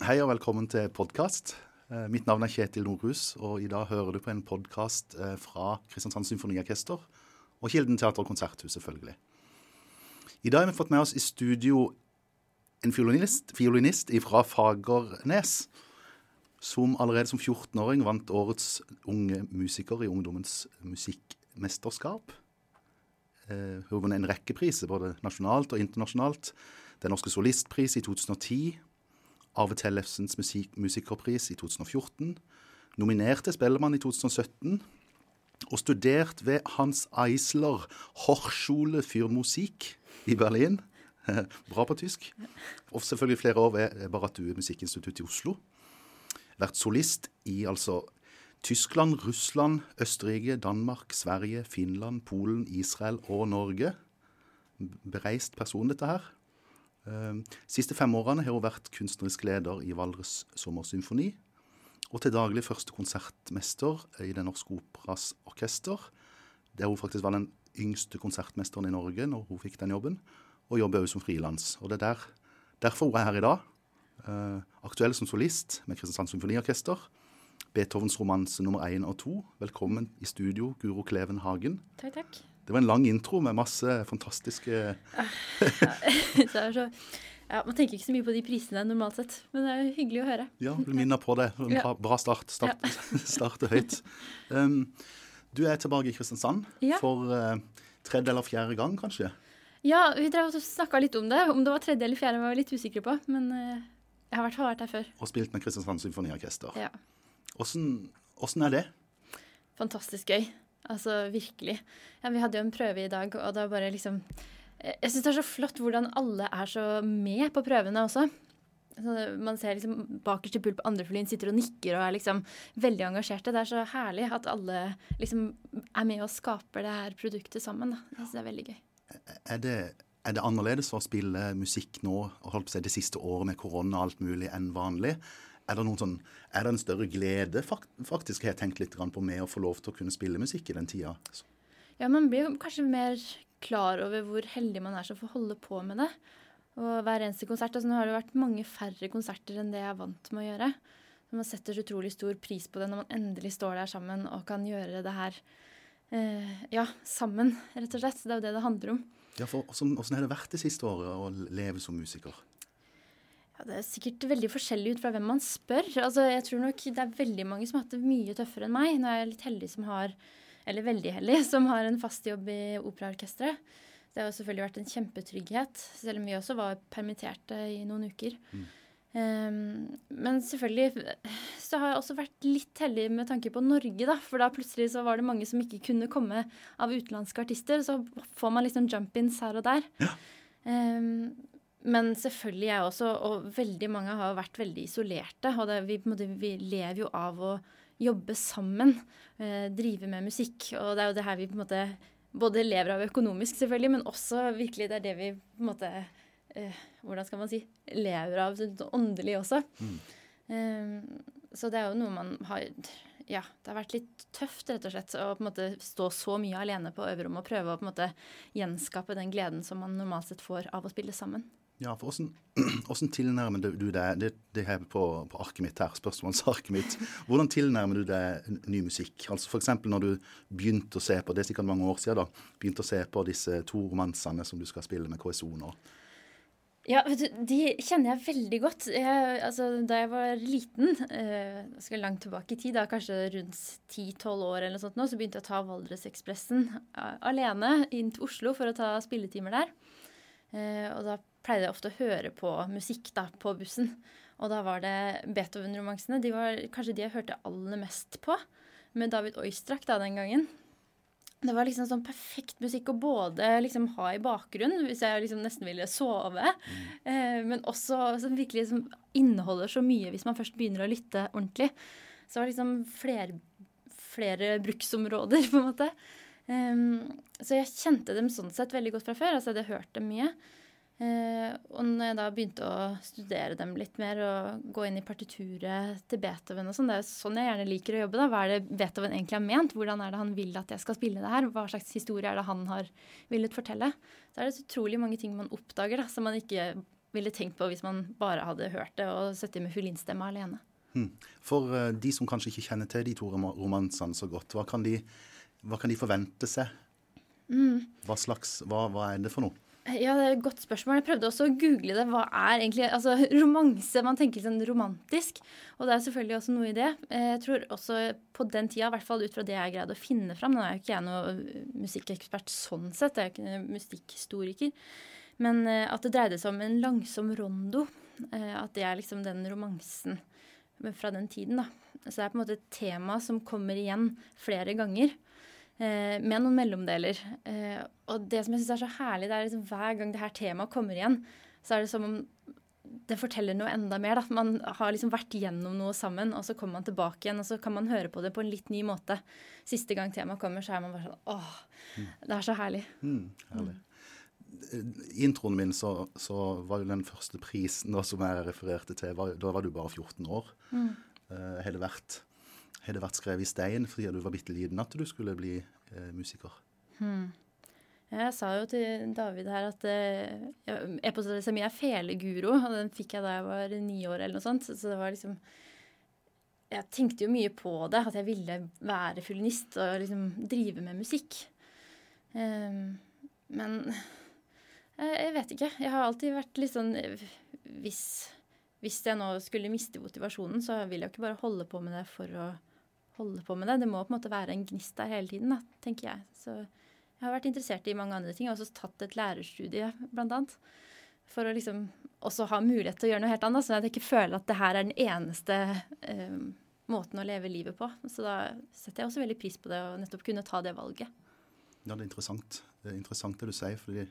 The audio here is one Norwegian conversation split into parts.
Hei og velkommen til podkast. Mitt navn er Kjetil Nordhus, og i dag hører du på en podkast fra Kristiansand Symfoniorkester og Kilden teater og konserthus, selvfølgelig. I dag har vi fått med oss i studio en fiolinist, fiolinist fra Fagernes, som allerede som 14-åring vant årets unge musiker i Ungdommens musikkmesterskap. Hun har vunnet en rekke priser, både nasjonalt og internasjonalt. Den norske solistpris i 2010. Arve Tellefsens musikerpris i 2014. Nominert til Spellemann i 2017. Og studert ved Hans Eisler Hochschule für Musik i Berlin. Bra på tysk. Og selvfølgelig flere år ved Baratue Musikkinstitutt i Oslo. Vært solist i altså Tyskland, Russland, Østerrike, Danmark, Sverige, Finland, Polen, Israel og Norge. Bereist person, dette her. Ehm, siste fem årene har hun vært kunstnerisk leder i Valdres Sommersymfoni. Og til daglig første konsertmester i Den norske operas orkester. Der hun faktisk var den yngste konsertmesteren i Norge når hun fikk den jobben. Og jobber også som frilans. Og det er der, derfor hun er her i dag. Uh, aktuell som solist med Kristiansand Symfoniorkester. Beethovens romanse nummer én og to. Velkommen i studio, Guro Kleven Hagen. Takk, takk. Det var en lang intro med masse fantastiske ja, så, ja, Man tenker ikke så mye på de prisene normalt sett, men det er hyggelig å høre. Ja, du minner på det. En Bra start. Start, ja. Starte høyt. Um, du er tilbake i Kristiansand for uh, tredje eller fjerde gang, kanskje? Ja, vi snakka litt om det. Om det var tredje eller fjerde var vi litt usikre på. Men uh, jeg har i hvert fall vært her før. Og spilt med Kristiansand Symfoniorkester. Ja. Åssen er det? Fantastisk gøy. Altså virkelig. Ja, vi hadde jo en prøve i dag, og det var bare liksom Jeg syns det er så flott hvordan alle er så med på prøvene også. Så man ser liksom bakerst i pult på andreflyen sitter og nikker og er liksom veldig engasjerte. Det er så herlig at alle liksom er med og skaper det her produktet sammen. Da. Jeg synes det er veldig gøy. Er det, er det annerledes å spille musikk nå holdt på seg det siste året med korona og alt mulig enn vanlig? Er det, sånn, er det en større glede, faktisk, har jeg tenkt litt på, med å få lov til å kunne spille musikk i den tida? Ja, man blir kanskje mer klar over hvor heldig man er som får holde på med det. Og hver eneste konsert. Altså, nå har det vært mange færre konserter enn det jeg er vant med å gjøre. Man setter så utrolig stor pris på det når man endelig står der sammen og kan gjøre det her eh, ja, sammen, rett og slett. Det er jo det det handler om. Ja, for Hvordan har det vært det siste året å leve som musiker? Ja, det er sikkert veldig forskjellig ut fra hvem man spør. Altså, jeg tror nok det er veldig mange som har hatt det mye tøffere enn meg. Nå er jeg litt heldig som har, eller veldig heldig, som har en fast jobb i operaorkesteret. Det har jo selvfølgelig vært en kjempetrygghet, selv om vi også var permitterte i noen uker. Mm. Um, men selvfølgelig så har jeg også vært litt heldig med tanke på Norge, da. For da plutselig så var det mange som ikke kunne komme av utenlandske artister. Så får man liksom jump-ins her og der. Ja. Um, men selvfølgelig jeg også, og veldig mange har vært veldig isolerte. Og det, vi, vi, lever jo av å jobbe sammen, eh, drive med musikk. Og det er jo det her vi på en måte både lever av økonomisk, selvfølgelig, men også virkelig det er det vi på en måte eh, Hvordan skal man si lever av sånn åndelig også. Mm. Eh, så det er jo noe man har ja, det har vært litt tøft rett og slett å på en måte stå så mye alene på øverrommet og prøve å på en måte gjenskape den gleden som man normalt sett får av å spille sammen. Ja, for Hvordan tilnærmer du deg det, det her på, på arket mitt her, spørsmålsarket mitt. Hvordan tilnærmer du deg ny musikk? Altså F.eks. når du begynte å se på det er sikkert mange år siden da, begynte å se på disse to romansene som du skal spille med KSO nå. Ja, vet du, de kjenner jeg veldig godt. Jeg, altså, da jeg var liten, eh, skal langt tilbake i tid, da, kanskje rundt 10-12 år, eller sånt nå, så begynte jeg å ta Valdresekspressen alene inn til Oslo for å ta spilletimer der. Eh, og da pleide jeg ofte å høre på musikk da, på bussen. Og da var det Beethoven-romansene. De var kanskje de jeg hørte aller mest på. Med David Oistrakh da den gangen. Det var liksom sånn perfekt musikk å både liksom ha i bakgrunnen hvis jeg liksom nesten ville sove, mm. eh, men også som virkelig liksom inneholder så mye hvis man først begynner å lytte ordentlig. Så det var liksom flere, flere bruksområder, på en måte. Um, så jeg kjente dem sånn sett veldig godt fra før. Altså jeg hadde hørt dem mye. Eh, og når jeg da begynte å studere dem litt mer og gå inn i partituret til Beethoven og sånn, det er sånn jeg gjerne liker å jobbe. da, Hva er det Beethoven egentlig har ment? Hvordan er det han vil at jeg skal spille det her? Hva slags historie er det han har villet fortelle? Så er det så utrolig mange ting man oppdager da, som man ikke ville tenkt på hvis man bare hadde hørt det og sittet med fiolinstemme alene. Hmm. For uh, de som kanskje ikke kjenner til de to romansene så godt, hva kan de, hva kan de forvente seg? Mm. Hva slags, hva, hva er det for noe? Ja, det er et godt spørsmål. Jeg prøvde også å google det. Hva er egentlig altså, romanse? Man tenker sånn romantisk, og det er selvfølgelig også noe i det. Eh, jeg tror også på den tida, i hvert fall ut fra det jeg greide å finne fram Nå er jo ikke jeg noen musikkekspert sånn sett, jeg er jo ikke musikkhistoriker. Men eh, at det dreide seg om en langsom rondo. Eh, at det er liksom den romansen fra den tiden, da. Så det er på en måte et tema som kommer igjen flere ganger. Eh, med noen mellomdeler. Eh, og det som jeg syns er så herlig, det er liksom hver gang det her temaet kommer igjen, så er det som om det forteller noe enda mer. da. Man har liksom vært gjennom noe sammen, og så kommer man tilbake igjen, og så kan man høre på det på en litt ny måte. Siste gang temaet kommer, så er man bare sånn åh, det er så herlig. Mm, herlig. I introen min så, så, var jo den første prisen da, som jeg refererte til, var, da var du bare 14 år. Mm. Uh, har det vært skrevet i stein fordi du var bitte liten at du skulle bli eh, musiker? Hmm. Jeg sa jo til David her at eh, e-postadressa mi er feleguro, og den fikk jeg da jeg var ni år eller noe sånt. Så det var liksom Jeg tenkte jo mye på det, at jeg ville være fiolinist og liksom drive med musikk. Um, men jeg, jeg, vet ikke. Jeg har alltid vært litt sånn hvis, hvis jeg nå skulle miste motivasjonen, så vil jeg jo ikke bare holde på med det for å holde på med det. Det må på en måte være en gnist der hele tiden, da, tenker jeg. Så jeg har vært interessert i mange andre ting. Jeg har også tatt et lærerstudie, blant annet. For å liksom også ha mulighet til å gjøre noe helt annet, så jeg ikke føler at det her er den eneste eh, måten å leve livet på. Så da setter jeg også veldig pris på det å nettopp kunne ta det valget. Ja, det er interessant. Det er interessant det du sier. fordi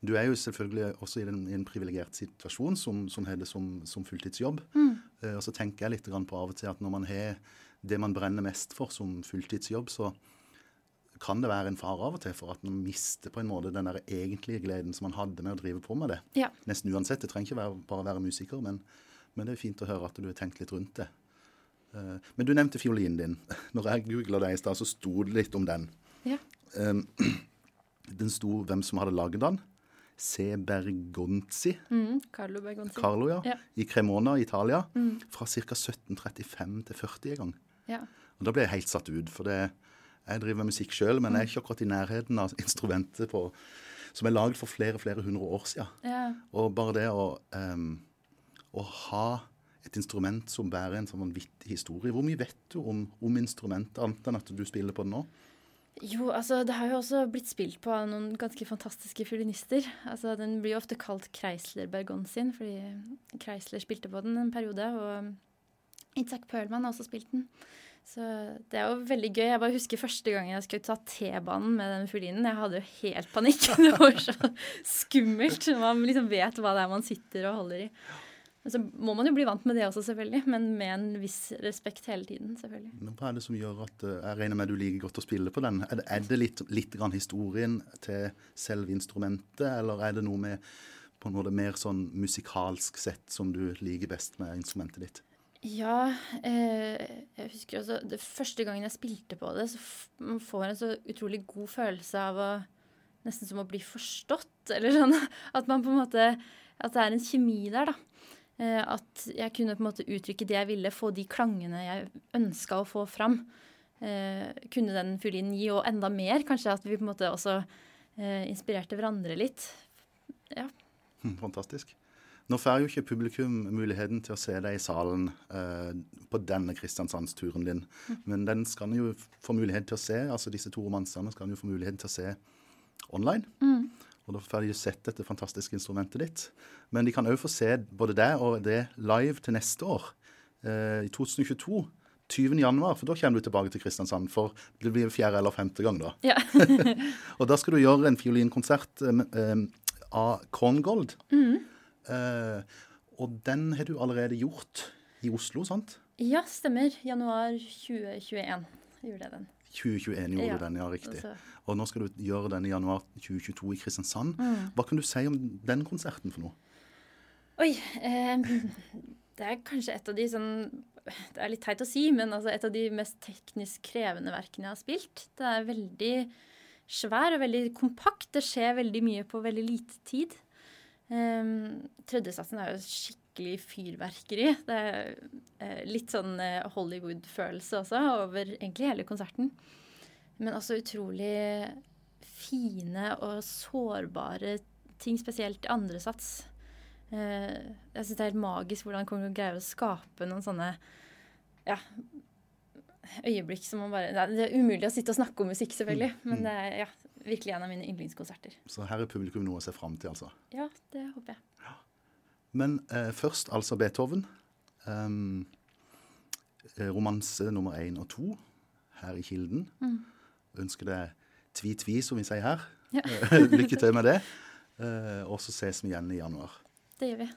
du er jo selvfølgelig også i, den, i en privilegert situasjon som, som har det som, som fulltidsjobb. Mm. Eh, og så tenker jeg litt på av og til at når man har det man brenner mest for som fulltidsjobb, så kan det være en fare av og til for at man mister på en måte den der egentlige gleden som man hadde med å drive på med det. Ja. Nesten uansett. Det trenger ikke være, bare være musiker, men, men, det er fint å høre at du har tenkt litt rundt det. Uh, men du nevnte fiolinen din. Når jeg googla deg i stad, så sto det litt om den. Ja. Um, den sto hvem som hadde laget den. C. Bergonzi. Mm, Carlo Bergonzi. Carlo, ja, ja. I Cremona Italia. Mm. Fra ca. 1735 til 40 en gang. Ja. Og Da ble jeg helt satt ut. For det, jeg driver med musikk sjøl, men jeg er ikke akkurat i nærheten av instrumentet på, som er lagd for flere flere hundre år siden. Ja. Og bare det å, um, å, ha et instrument som bærer en sånn vanvittig historie Hvor mye vet du om, om instrumentet, annet enn at du spiller på det nå? Jo, altså det har jo også blitt spilt på av noen ganske fantastiske fiolinister. Altså Den blir jo ofte kalt Kreisler-bergonsin, fordi Kreisler spilte på den en periode. Og Itzak Perlman har også spilt den. Så det er jo veldig gøy. Jeg bare husker første gang jeg skulle ta T-banen med den fiolinen. Jeg hadde jo helt panikk. Det var så skummelt. Man liksom vet hva det er man sitter og holder i. Men så må man jo bli vant med det også, selvfølgelig. Men med en viss respekt hele tiden, selvfølgelig. Men Hva er det som gjør at eh, Jeg regner med du liker godt å spille på den. Er det, er det litt, litt grann historien til selve instrumentet, eller er det noe med på en måte mer sånn musikalsk sett som du liker best med instrumentet ditt? Ja, eh, jeg husker også det første gangen jeg spilte på det, så man får en så utrolig god følelse av å Nesten som å bli forstått, eller sånn. At man på en måte At det er en kjemi der, da. Eh, at jeg kunne på en måte uttrykke det jeg ville, få de klangene jeg ønska å få fram. Eh, kunne den fiolinen gi, og enda mer. Kanskje at vi på en måte også eh, inspirerte hverandre litt. Ja. Hm, fantastisk. Nå får jo ikke publikum muligheten til å se deg i salen eh, på denne Kristiansandsturen din, mm. men den skal jo få mulighet til å se, altså disse to romansene skal jo få mulighet til å se online. Mm. Og da får de sett dette fantastiske instrumentet ditt. Men de kan òg få se både det og det live til neste år, eh, i 2022. 20. januar, for da kommer du tilbake til Kristiansand. For det blir fjerde eller femte gang, da. Ja. og da skal du gjøre en fiolinkonsert eh, eh av Korngold. Mm. Uh, og den har du allerede gjort i Oslo, sant? Ja, stemmer. Januar 2021 gjorde jeg den. 2021 gjorde ja, du den, ja, riktig. Også. Og nå skal du gjøre den i januar 2022 i Kristiansand. Mm. Hva kan du si om den konserten for noe? Oi. Eh, det er kanskje et av de sånn Det er litt teit å si, men altså et av de mest teknisk krevende verkene jeg har spilt. Det er veldig svær og veldig kompakt. Det skjer veldig mye på veldig lite tid. Um, Tredjesatsen er jo skikkelig fyrverkeri. Det er uh, litt sånn uh, Hollywood-følelse også over egentlig hele konserten. Men også utrolig fine og sårbare ting, spesielt i andre sats. Uh, jeg syns det er helt magisk hvordan man greier å skape noen sånne ja, øyeblikk som man bare Det er umulig å sitte og snakke om musikk, selvfølgelig. Mm. Men det er ja, virkelig en av mine yndlingskonserter. Så her er publikum noe å se fram til, altså? Ja, det håper jeg. Ja. Men eh, først altså Beethoven. Um, romanse nummer én og to her i Kilden. Mm. Ønsker deg tvi-tvi, som vi sier her. Ja. Lykke til med det. Uh, og så ses vi igjen i januar. Det gjør vi.